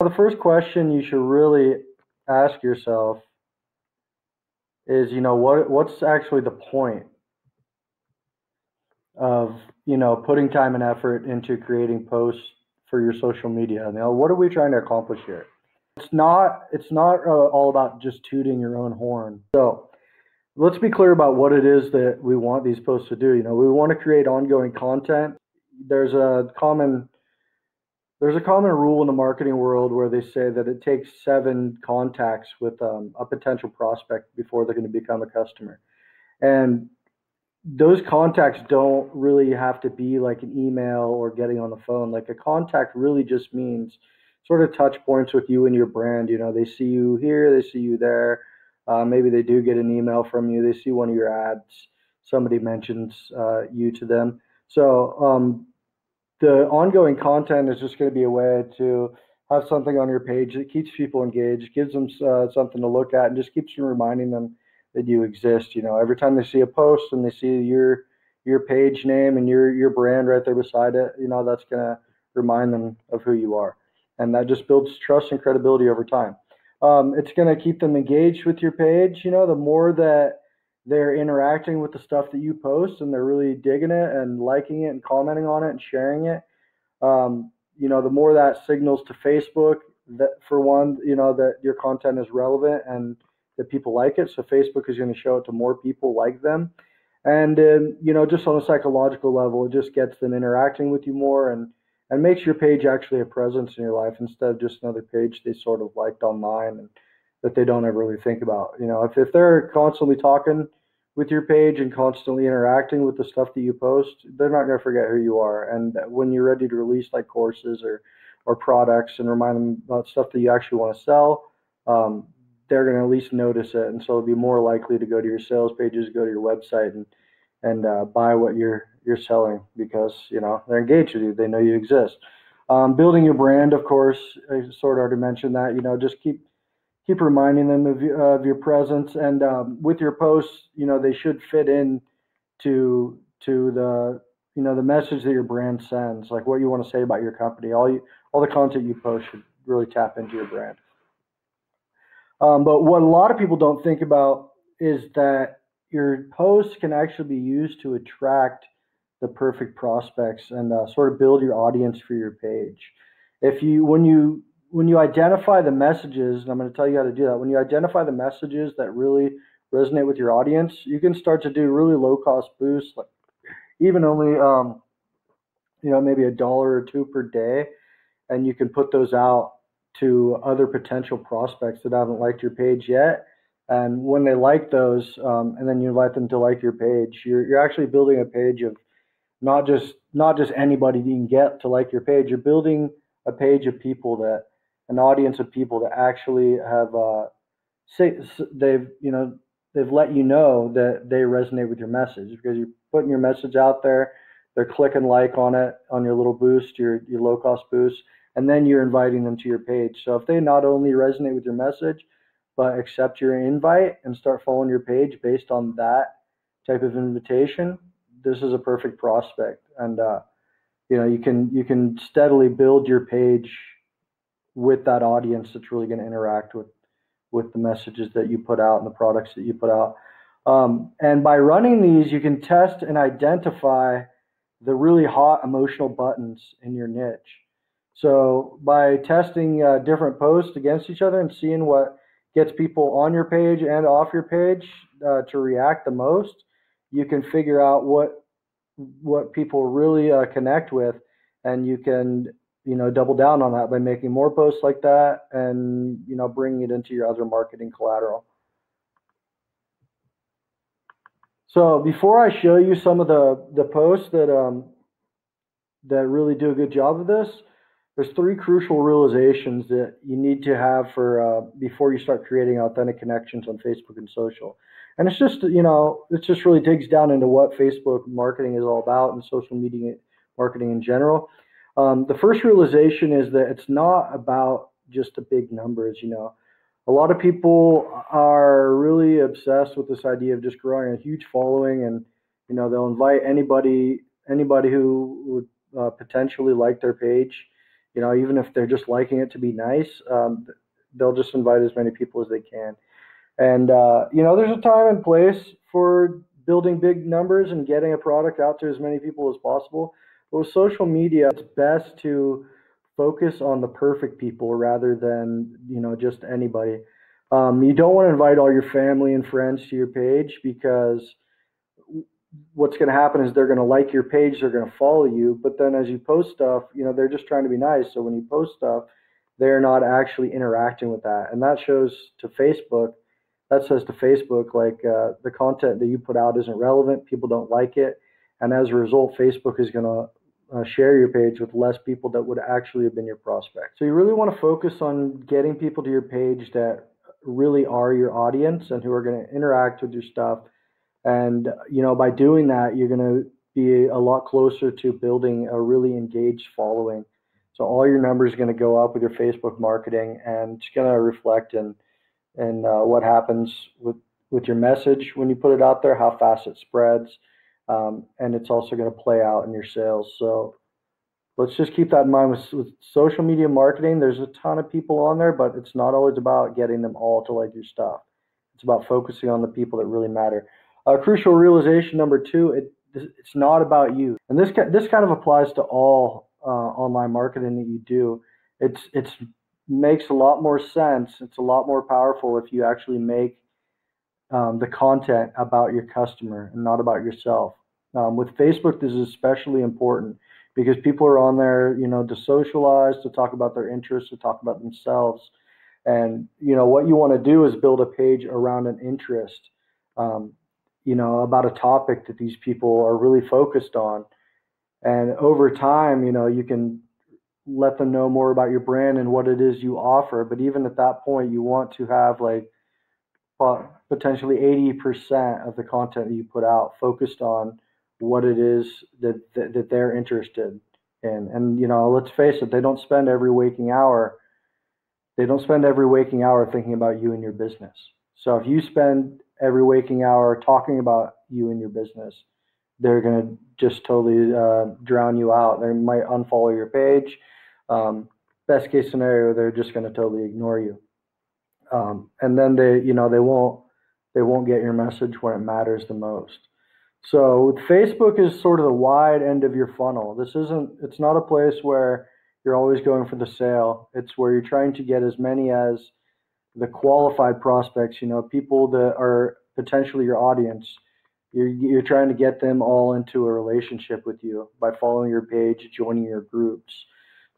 The first question you should really ask yourself is, you know, what what's actually the point of, you know, putting time and effort into creating posts for your social media? You know, what are we trying to accomplish here? It's not it's not uh, all about just tooting your own horn. So, let's be clear about what it is that we want these posts to do. You know, we want to create ongoing content. There's a common there's a common rule in the marketing world where they say that it takes seven contacts with um, a potential prospect before they're going to become a customer. And those contacts don't really have to be like an email or getting on the phone. Like a contact really just means sort of touch points with you and your brand. You know, they see you here, they see you there. Uh, maybe they do get an email from you. They see one of your ads. Somebody mentions uh, you to them. So um, the ongoing content is just going to be a way to have something on your page that keeps people engaged, gives them uh, something to look at, and just keeps you reminding them that you exist. You know, every time they see a post and they see your your page name and your your brand right there beside it, you know, that's going to remind them of who you are, and that just builds trust and credibility over time. Um, it's going to keep them engaged with your page. You know, the more that they're interacting with the stuff that you post and they're really digging it and liking it and commenting on it and sharing it. Um, you know, the more that signals to Facebook that for one, you know, that your content is relevant and that people like it. So Facebook is going to show it to more people like them. And, um, you know, just on a psychological level, it just gets them interacting with you more and, and makes your page actually a presence in your life instead of just another page they sort of liked online and that they don't ever really think about. You know, if, if they're constantly talking with your page and constantly interacting with the stuff that you post, they're not going to forget who you are. And when you're ready to release like courses or or products and remind them about stuff that you actually want to sell, um, they're going to at least notice it, and so they'll be more likely to go to your sales pages, go to your website, and and uh, buy what you're you're selling because you know they're engaged with you. They know you exist. Um, building your brand, of course, I sort of already mentioned that. You know, just keep keep reminding them of, of your presence and um, with your posts you know they should fit in to to the you know the message that your brand sends like what you want to say about your company all you all the content you post should really tap into your brand. Um, but what a lot of people don't think about is that your posts can actually be used to attract the perfect prospects and uh, sort of build your audience for your page. If you when you when you identify the messages, and I'm going to tell you how to do that, when you identify the messages that really resonate with your audience, you can start to do really low cost boosts, like even only, um, you know, maybe a dollar or two per day, and you can put those out to other potential prospects that haven't liked your page yet. And when they like those, um, and then you invite them to like your page, you're you're actually building a page of not just not just anybody you can get to like your page. You're building a page of people that an audience of people that actually have uh, say they've you know they've let you know that they resonate with your message because you're putting your message out there. They're clicking like on it on your little boost, your your low cost boost, and then you're inviting them to your page. So if they not only resonate with your message, but accept your invite and start following your page based on that type of invitation, this is a perfect prospect. And uh, you know you can you can steadily build your page with that audience that's really going to interact with with the messages that you put out and the products that you put out. Um, and by running these, you can test and identify the really hot emotional buttons in your niche. So by testing uh, different posts against each other and seeing what gets people on your page and off your page uh, to react the most, you can figure out what what people really uh, connect with, and you can you know double down on that by making more posts like that and you know bringing it into your other marketing collateral. So before i show you some of the the posts that um that really do a good job of this there's three crucial realizations that you need to have for uh, before you start creating authentic connections on facebook and social. And it's just you know it just really digs down into what facebook marketing is all about and social media marketing in general um, the first realization is that it's not about just the big numbers. You know, a lot of people are really obsessed with this idea of just growing a huge following, and you know, they'll invite anybody anybody who would uh, potentially like their page you know, even if they're just liking it to be nice, um, they'll just invite as many people as they can. And uh, you know, there's a time and place for building big numbers and getting a product out to as many people as possible. With social media, it's best to focus on the perfect people rather than you know just anybody. Um, you don't want to invite all your family and friends to your page because what's going to happen is they're going to like your page, they're going to follow you, but then as you post stuff, you know they're just trying to be nice. So when you post stuff, they're not actually interacting with that, and that shows to Facebook. That says to Facebook like uh, the content that you put out isn't relevant, people don't like it, and as a result, Facebook is going to uh, share your page with less people that would actually have been your prospect. So you really want to focus on getting people to your page that really are your audience and who are going to interact with your stuff. And you know, by doing that, you're going to be a lot closer to building a really engaged following. So all your numbers are going to go up with your Facebook marketing, and it's going to reflect in in uh, what happens with with your message when you put it out there, how fast it spreads, um, and it's also going to play out in your sales. So let's just keep that in mind with, with, social media marketing. There's a ton of people on there, but it's not always about getting them all to like your stuff. It's about focusing on the people that really matter. Uh, crucial realization number two: it, it's not about you, and this this kind of applies to all uh, online marketing that you do. It's it's makes a lot more sense. It's a lot more powerful if you actually make um, the content about your customer and not about yourself. Um, with Facebook, this is especially important because people are on there, you know, to socialize, to talk about their interests, to talk about themselves. And, you know, what you want to do is build a page around an interest, um, you know, about a topic that these people are really focused on. And over time, you know, you can let them know more about your brand and what it is you offer. But even at that point, you want to have like potentially 80% of the content that you put out focused on what it is that, that, that they're interested in. And, you know, let's face it, they don't spend every waking hour, they don't spend every waking hour thinking about you and your business. So if you spend every waking hour talking about you and your business, they're going to just totally uh, drown you out. They might unfollow your page. Um, best case scenario, they're just going to totally ignore you um, and then they you know they won't they won't get your message when it matters the most. So facebook is sort of the wide end of your funnel. This isn't it's not a place where you're always going for the sale. It's where you're trying to get as many as the qualified prospects you know people that are potentially your audience. You're, you're trying to get them all into a relationship with you by following your page joining your groups.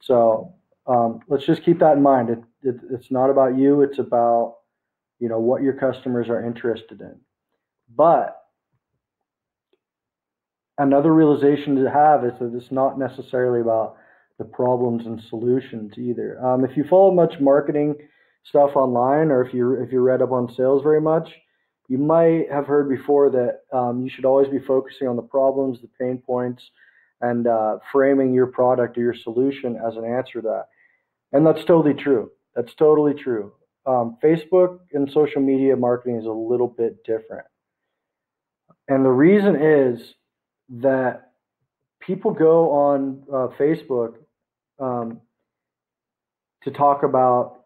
So um, let's just keep that in mind. It, it, it's not about you. It's about you know what your customers are interested in. But another realization to have is that it's not necessarily about the problems and solutions either. Um, if you follow much marketing stuff online, or if you if you read up on sales very much, you might have heard before that um, you should always be focusing on the problems, the pain points, and uh, framing your product or your solution as an answer to that. And that's totally true. That's totally true. Um, Facebook and social media marketing is a little bit different. And the reason is that people go on uh, Facebook um, to talk about,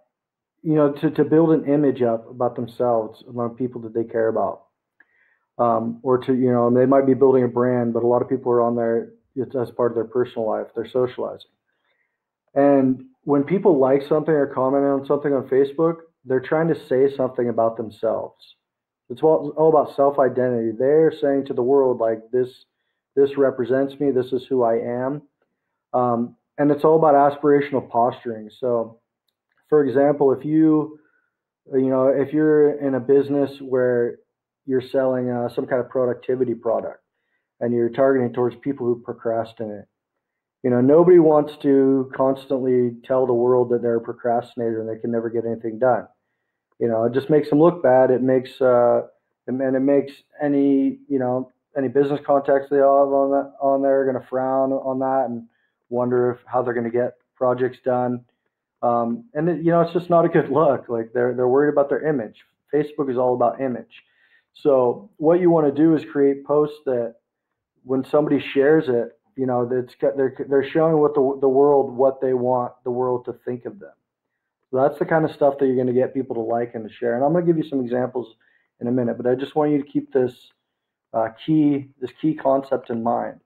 you know, to, to build an image up about themselves among people that they care about. Um, or to, you know, they might be building a brand, but a lot of people are on there as part of their personal life. They're socializing. And when people like something or comment on something on Facebook, they're trying to say something about themselves. It's all, all about self identity. They're saying to the world, like, this, this represents me, this is who I am. Um, and it's all about aspirational posturing. So, for example, if you, you know, if you're in a business where you're selling uh, some kind of productivity product and you're targeting towards people who procrastinate, you know, nobody wants to constantly tell the world that they're a procrastinator and they can never get anything done. You know, it just makes them look bad. It makes, uh, and it makes any, you know, any business contacts they have on that on there going to frown on that and wonder if how they're going to get projects done. Um, and it, you know, it's just not a good look. Like they're they're worried about their image. Facebook is all about image. So what you want to do is create posts that when somebody shares it, you know, they're they're showing what the the world what they want the world to think of them. So that's the kind of stuff that you're going to get people to like and to share. And I'm going to give you some examples in a minute, but I just want you to keep this uh, key this key concept in mind.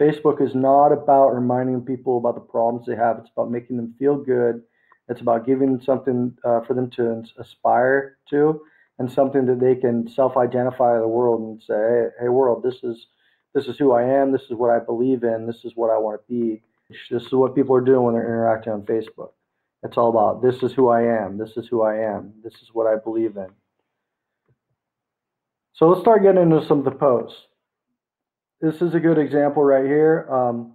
Facebook is not about reminding people about the problems they have. It's about making them feel good. It's about giving something uh, for them to aspire to, and something that they can self-identify the world and say, "Hey, hey, world, this is this is who I am. This is what I believe in. This is what I want to be. This is what people are doing when they're interacting on Facebook. It's all about this is who I am. This is who I am. This is what I believe in. So let's start getting into some of the posts. This is a good example right here. Um,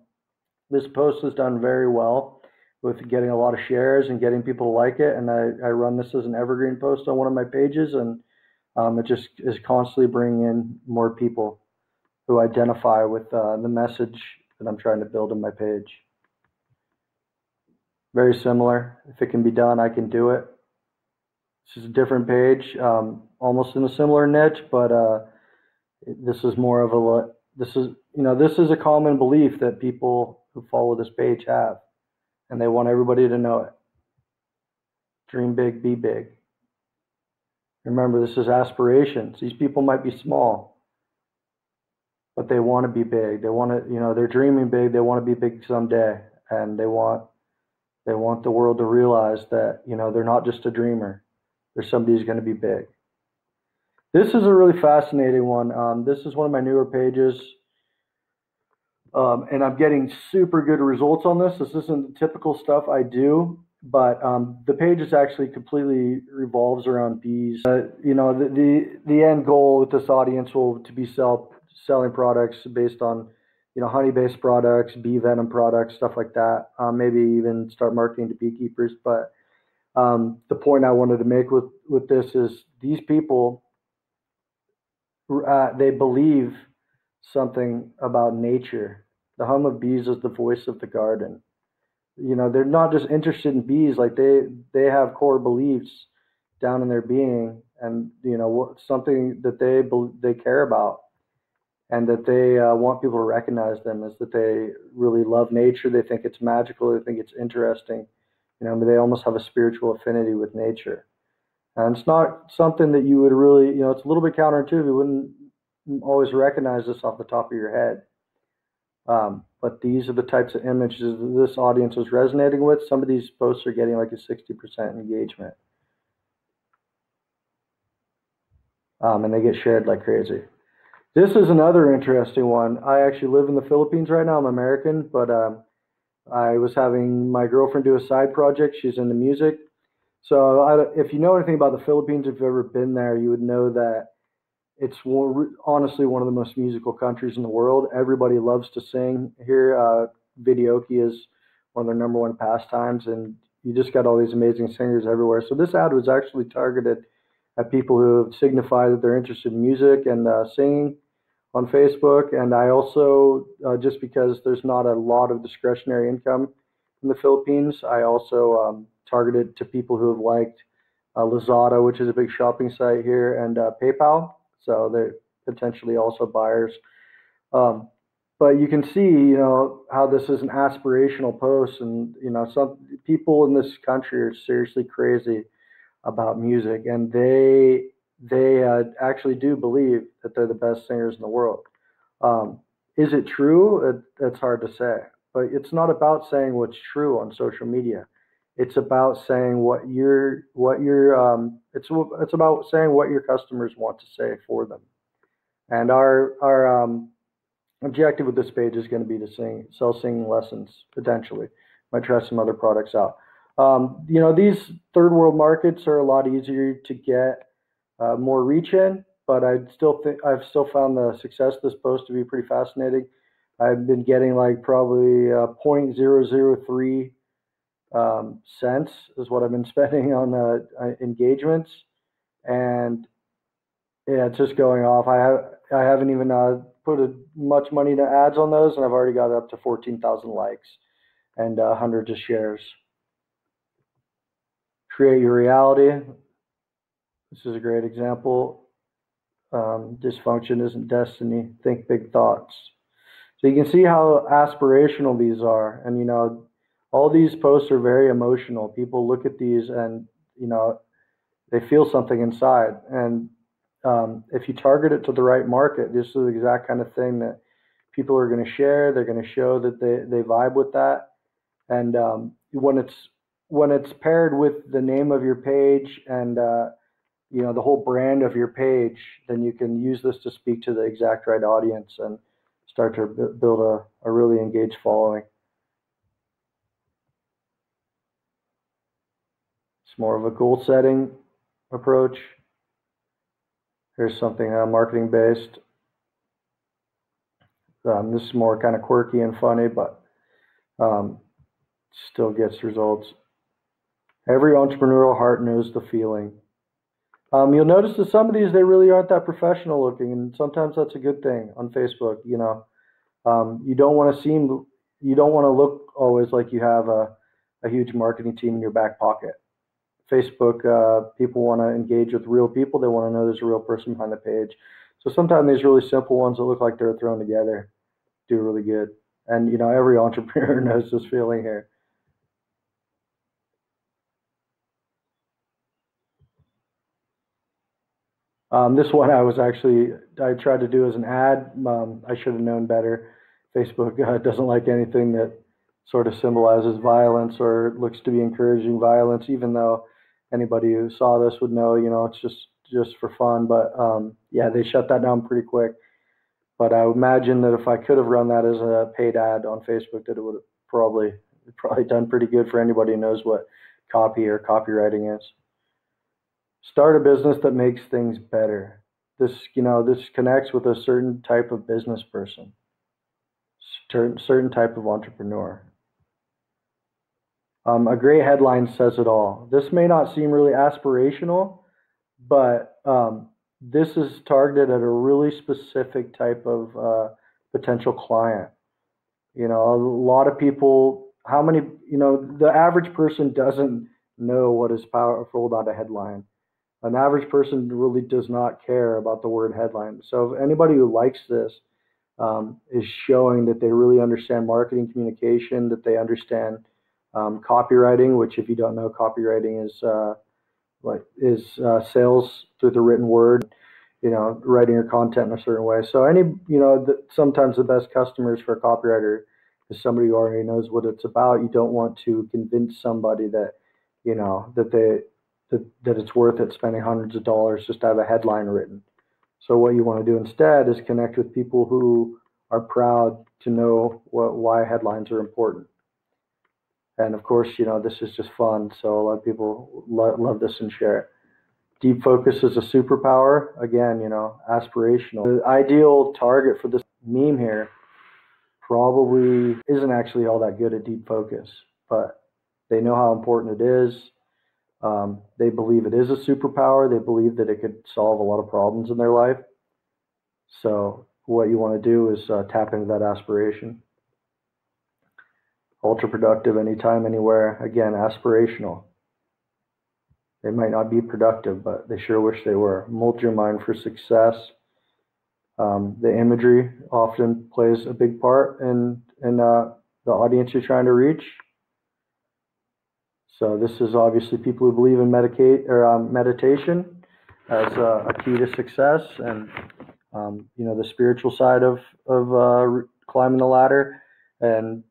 this post has done very well with getting a lot of shares and getting people to like it. And I, I run this as an evergreen post on one of my pages, and um, it just is constantly bringing in more people who identify with uh, the message that I'm trying to build in my page. Very similar. If it can be done, I can do it. This is a different page, um, almost in a similar niche, but uh, this is more of a this is you know this is a common belief that people who follow this page have, and they want everybody to know it. Dream big, be big. Remember, this is aspirations. These people might be small, but they want to be big. They want to, you know, they're dreaming big. They want to be big someday, and they want they want the world to realize that you know they're not just a dreamer. They're somebody who's going to be big. This is a really fascinating one. Um, this is one of my newer pages, um, and I'm getting super good results on this. This isn't the typical stuff I do, but um, the page is actually completely revolves around bees. Uh, you know, the, the the end goal with this audience will to be sell selling products based on, you know, honey-based products, bee venom products, stuff like that. Um, maybe even start marketing to beekeepers. But um, the point I wanted to make with with this is these people, uh, they believe something about nature. The hum of bees is the voice of the garden. You know, they're not just interested in bees; like they they have core beliefs down in their being, and you know, something that they they care about and that they uh, want people to recognize them is that they really love nature. They think it's magical. They think it's interesting. You know, they almost have a spiritual affinity with nature. And it's not something that you would really, you know, it's a little bit counterintuitive. You wouldn't always recognize this off the top of your head. Um, but these are the types of images that this audience is resonating with. Some of these posts are getting like a 60% engagement. Um, and they get shared like crazy. This is another interesting one. I actually live in the Philippines right now. I'm American, but um, I was having my girlfriend do a side project. She's into music. So I, if you know anything about the Philippines, if you've ever been there, you would know that it's honestly one of the most musical countries in the world. Everybody loves to sing here. Uh, videoke is one of their number one pastimes, and you just got all these amazing singers everywhere. So this ad was actually targeted at people who have signified that they're interested in music and uh, singing on Facebook. And I also, uh, just because there's not a lot of discretionary income in the Philippines, I also um, targeted to people who have liked uh, Lazada, which is a big shopping site here, and uh, PayPal. So they're potentially also buyers. Um, but you can see, you know, how this is an aspirational post, and you know, some people in this country are seriously crazy about music, and they they uh, actually do believe that they're the best singers in the world. Um, is it true? It, it's hard to say, but it's not about saying what's true on social media. It's about saying what your what your um, it's it's about saying what your customers want to say for them. And our our um, objective with this page is going to be to sing sell singing lessons potentially. Might try some other products out. Um, you know, these third world markets are a lot easier to get uh, more reach in, but I still think I've still found the success of this post to be pretty fascinating. I've been getting like probably uh, 0.003 um, cents is what I've been spending on uh, uh, engagements, and yeah, it's just going off. I have I haven't even uh, put a, much money to ads on those, and I've already got up to 14,000 likes and uh, hundreds of shares create your reality. This is a great example. Um, dysfunction isn't destiny. Think big thoughts. So you can see how aspirational these are. And, you know, all these posts are very emotional. People look at these and, you know, they feel something inside. And um, if you target it to the right market, this is the exact kind of thing that people are going to share. They're going to show that they, they vibe with that. And um, when it's when it's paired with the name of your page and uh, you know the whole brand of your page, then you can use this to speak to the exact right audience and start to build a, a really engaged following. It's more of a goal setting approach. Here's something uh, marketing based. Um, this is more kind of quirky and funny, but um, still gets results. Every entrepreneurial heart knows the feeling. Um, you'll notice that some of these they really aren't that professional looking, and sometimes that's a good thing on Facebook. You know, um, you don't want to seem, you don't want to look always like you have a, a huge marketing team in your back pocket. Facebook, uh, people want to engage with real people. They want to know there's a real person behind the page. So sometimes these really simple ones that look like they're thrown together do really good. And you know, every entrepreneur knows this feeling here. Um, this one I was actually I tried to do as an ad. Um, I should have known better. Facebook uh, doesn't like anything that sort of symbolizes violence or looks to be encouraging violence, even though anybody who saw this would know, you know, it's just just for fun. But um, yeah, they shut that down pretty quick. But I imagine that if I could have run that as a paid ad on Facebook, that it would have probably probably done pretty good for anybody who knows what copy or copywriting is. Start a business that makes things better. This, you know, this connects with a certain type of business person, certain certain type of entrepreneur. Um, a great headline says it all. This may not seem really aspirational, but um, this is targeted at a really specific type of uh, potential client. You know, a lot of people, how many, you know, the average person doesn't know what is powerful about a headline. An average person really does not care about the word headline. So if anybody who likes this um, is showing that they really understand marketing communication, that they understand um, copywriting, which if you don't know, copywriting is uh, like is uh, sales through the written word. You know, writing your content in a certain way. So any, you know, the, sometimes the best customers for a copywriter is somebody who already knows what it's about. You don't want to convince somebody that, you know, that they that, that it's worth it spending hundreds of dollars just to have a headline written. So what you want to do instead is connect with people who are proud to know what, why headlines are important. And of course, you know, this is just fun. So a lot of people lo- love this and share it. Deep focus is a superpower. Again, you know, aspirational. The ideal target for this meme here probably isn't actually all that good at deep focus, but they know how important it is. Um, they believe it is a superpower. They believe that it could solve a lot of problems in their life. So what you want to do is uh, tap into that aspiration ultra productive anytime, anywhere. Again, aspirational. They might not be productive, but they sure wish they were. Mold your mind for success. Um, the imagery often plays a big part in in uh, the audience you're trying to reach. So this is obviously people who believe in medicate or um, meditation as a, a, key to success, and um, you know the spiritual side of of uh, climbing the ladder, and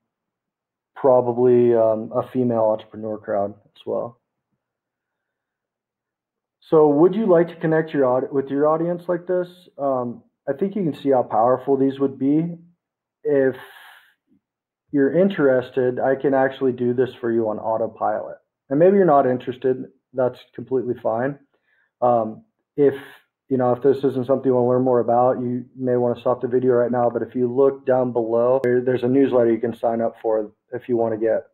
probably um, a female entrepreneur crowd as well. So, would you like to connect your with your audience like this? Um, I think you can see how powerful these would be. If you're interested, I can actually do this for you on autopilot. And maybe you're not interested, that's completely fine. Um, if you know, if this isn't something you want to learn more about, you may want to stop the video right now. But if you look down below, there's a newsletter you can sign up for if you want to get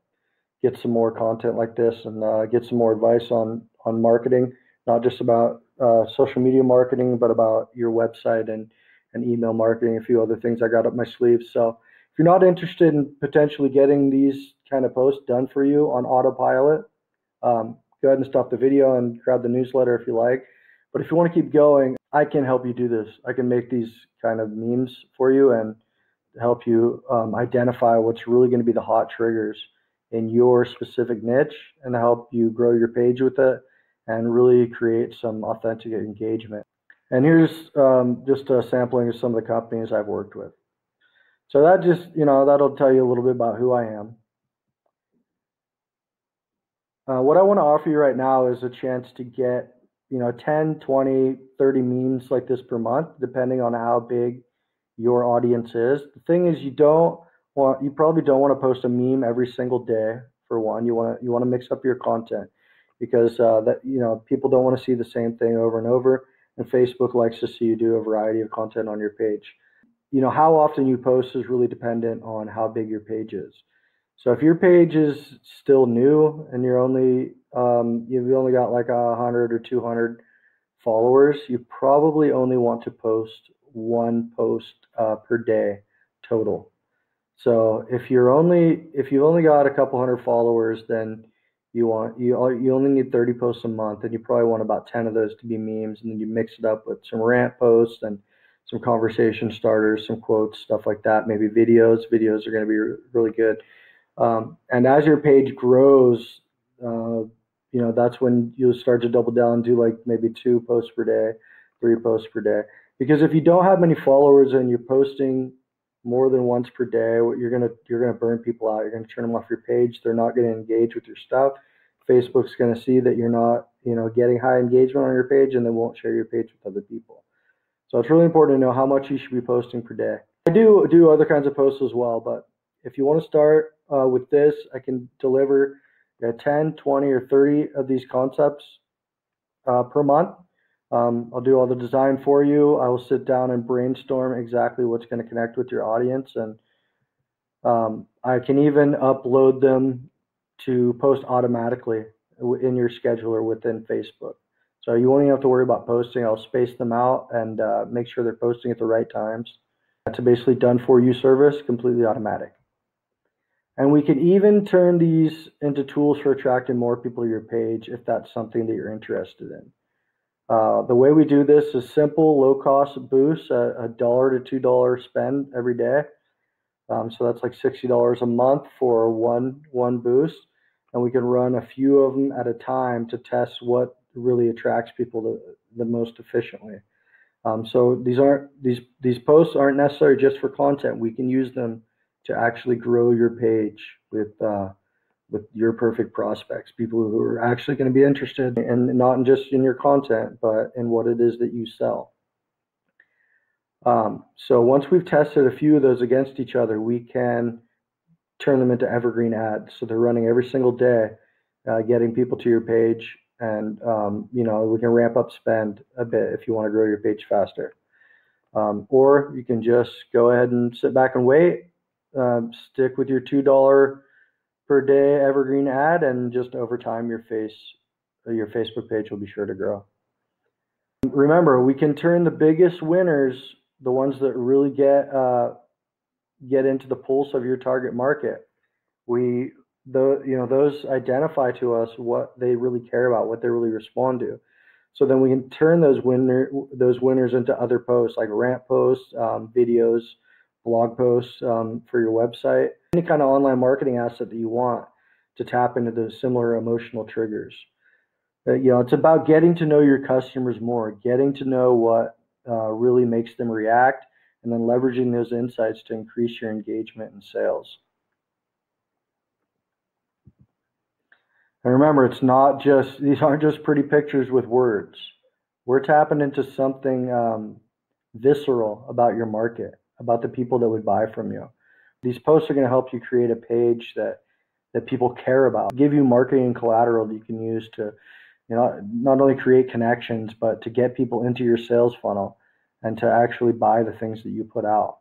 get some more content like this and uh, get some more advice on on marketing, not just about uh, social media marketing, but about your website and and email marketing, a few other things I got up my sleeve. So if you're not interested in potentially getting these kind of posts done for you on autopilot, um, go ahead and stop the video and grab the newsletter if you like. But if you want to keep going, I can help you do this. I can make these kind of memes for you, and help you um, identify what's really going to be the hot triggers in your specific niche and help you grow your page with it and really create some authentic engagement. And here's um, just a sampling of some of the companies I've worked with. So that just, you know, that'll tell you a little bit about who I am. Uh, what I want to offer you right now is a chance to get, you know, 10, 20, 30 memes like this per month, depending on how big your audience is. The thing is, you don't want, you probably don't want to post a meme every single day. For one, you want to you want to mix up your content because uh, that you know people don't want to see the same thing over and over, and Facebook likes to see you do a variety of content on your page. You know how often you post is really dependent on how big your page is. So if your page is still new and you're only um, you've only got like a hundred or two hundred followers, you probably only want to post one post uh, per day total. So if you're only if you've only got a couple hundred followers, then you want you you only need 30 posts a month, and you probably want about 10 of those to be memes, and then you mix it up with some rant posts and some conversation starters, some quotes, stuff like that. Maybe videos. Videos are going to be really good. Um, and as your page grows, uh, you know that's when you'll start to double down, do like maybe two posts per day, three posts per day. Because if you don't have many followers and you're posting more than once per day, you're gonna you're gonna burn people out. You're gonna turn them off your page. They're not gonna engage with your stuff. Facebook's gonna see that you're not you know getting high engagement on your page, and they won't share your page with other people. So it's really important to know how much you should be posting per day. I do do other kinds of posts as well, but if you want to start uh, with this, I can deliver uh, 10, 20, or 30 of these concepts uh, per month. Um, I'll do all the design for you. I will sit down and brainstorm exactly what's going to connect with your audience. And um, I can even upload them to post automatically in your scheduler within Facebook. So you won't even have to worry about posting. I'll space them out and uh, make sure they're posting at the right times. That's a basically done for you service, completely automatic. And we can even turn these into tools for attracting more people to your page if that's something that you're interested in. Uh, the way we do this is simple, low cost boosts, a, a dollar to two dollar spend every day. Um, so that's like sixty dollars a month for one one boost, and we can run a few of them at a time to test what really attracts people to, the most efficiently. Um, so these aren't these these posts aren't necessarily just for content. We can use them to actually grow your page with uh, with your perfect prospects, people who are actually going to be interested in not just in your content, but in what it is that you sell. Um, so once we've tested a few of those against each other, we can turn them into evergreen ads. So they're running every single day, uh, getting people to your page, and um, you know we can ramp up spend a bit if you want to grow your page faster. Um, or you can just go ahead and sit back and wait, uh, stick with your two dollar per day evergreen ad, and just over time, your face, your Facebook page will be sure to grow. Remember, we can turn the biggest winners, the ones that really get uh, get into the pulse of your target market. We, the you know, those identify to us what they really care about, what they really respond to. So then we can turn those winner those winners into other posts like rant posts, um, videos, blog posts um, for your website, any kind of online marketing asset that you want to tap into those similar emotional triggers. Uh, you know, it's about getting to know your customers more, getting to know what uh, really makes them react, and then leveraging those insights to increase your engagement and sales. And remember, it's not just these aren't just pretty pictures with words. We're tapping into something um, visceral about your market about the people that would buy from you. These posts are going to help you create a page that that people care about, give you marketing collateral that you can use to, you know, not only create connections, but to get people into your sales funnel and to actually buy the things that you put out.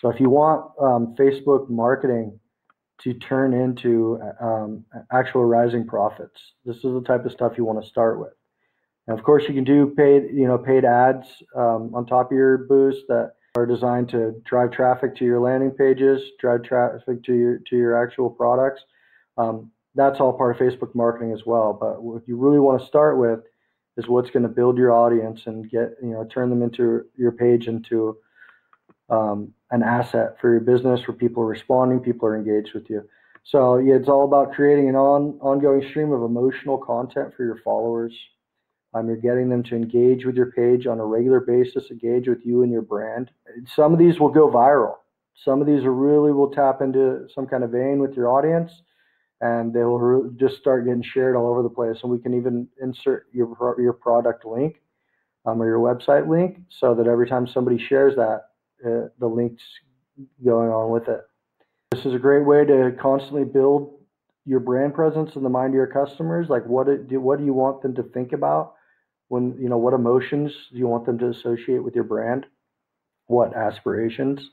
So if you want um, Facebook marketing to turn into um, actual rising profits, this is the type of stuff you want to start with. And of course, you can do paid, you know, paid ads um, on top of your boost that are designed to drive traffic to your landing pages, drive traffic to your to your actual products. Um, that's all part of Facebook marketing as well. But what you really want to start with is what's going to build your audience and get you know turn them into your page into um, an asset for your business where people are responding, people are engaged with you. So yeah, it's all about creating an on, ongoing stream of emotional content for your followers. Um, you're getting them to engage with your page on a regular basis, engage with you and your brand. Some of these will go viral. Some of these really will tap into some kind of vein with your audience, and they will re- just start getting shared all over the place. And we can even insert your your product link um, or your website link so that every time somebody shares that, uh, the links going on with it. This is a great way to constantly build your brand presence in the mind of your customers. Like what do what do you want them to think about when you know what emotions do you want them to associate with your brand? What aspirations?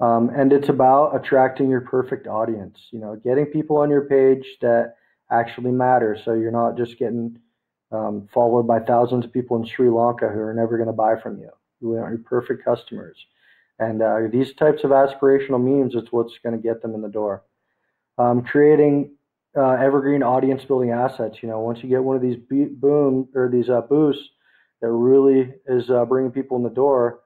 Um, and it's about attracting your perfect audience. You know, getting people on your page that actually matter. So you're not just getting um, followed by thousands of people in Sri Lanka who are never going to buy from you. You want your perfect customers. And uh, these types of aspirational memes is what's going to get them in the door. Um, creating uh, evergreen audience building assets. You know, once you get one of these boom or these uh, boosts that really is uh, bringing people in the door,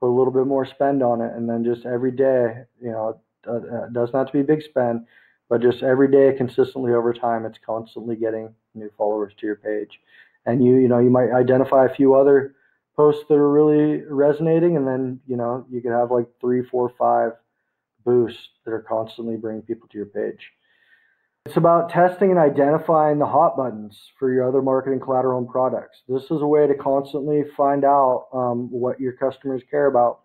put a little bit more spend on it, and then just every day, you know, uh, uh, it doesn't have to be big spend, but just every day consistently over time, it's constantly getting new followers to your page. And you, you know, you might identify a few other posts that are really resonating, and then you know you could have like three, four, five boosts that are constantly bringing people to your page. It's about testing and identifying the hot buttons for your other marketing collateral and products. This is a way to constantly find out um, what your customers care about,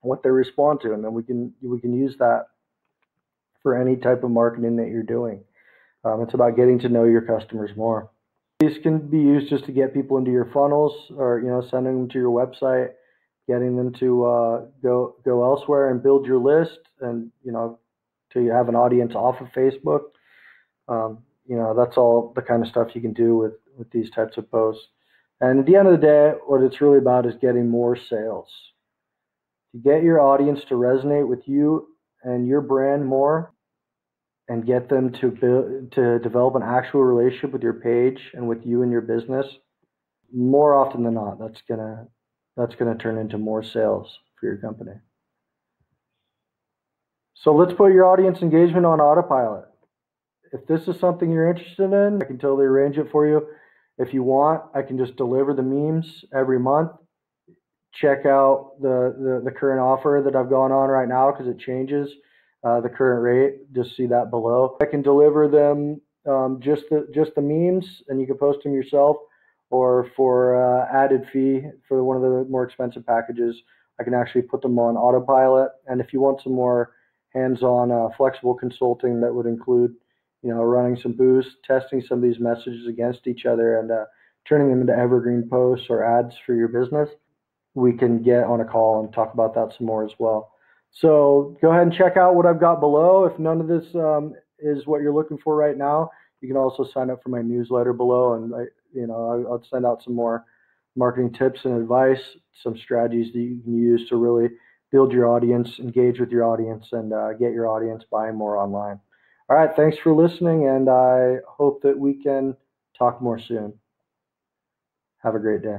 what they respond to, and then we can we can use that for any type of marketing that you're doing. Um, it's about getting to know your customers more. These can be used just to get people into your funnels, or you know, sending them to your website, getting them to uh, go go elsewhere and build your list, and you know, to have an audience off of Facebook. Um, you know, that's all the kind of stuff you can do with with these types of posts. And at the end of the day, what it's really about is getting more sales. To get your audience to resonate with you and your brand more, and get them to build to develop an actual relationship with your page and with you and your business, more often than not, that's gonna that's gonna turn into more sales for your company. So let's put your audience engagement on autopilot. If this is something you're interested in, I can totally arrange it for you. If you want, I can just deliver the memes every month. Check out the, the, the current offer that I've gone on right now because it changes uh, the current rate. Just see that below. I can deliver them um, just the just the memes, and you can post them yourself, or for uh, added fee for one of the more expensive packages, I can actually put them on autopilot. And if you want some more hands-on uh, flexible consulting, that would include you know running some boosts, testing some of these messages against each other, and uh, turning them into evergreen posts or ads for your business. We can get on a call and talk about that some more as well. So go ahead and check out what I've got below. If none of this um, is what you're looking for right now, you can also sign up for my newsletter below, and I, you know I'll send out some more marketing tips and advice, some strategies that you can use to really build your audience, engage with your audience, and uh, get your audience buying more online. All right, thanks for listening, and I hope that we can talk more soon. Have a great day.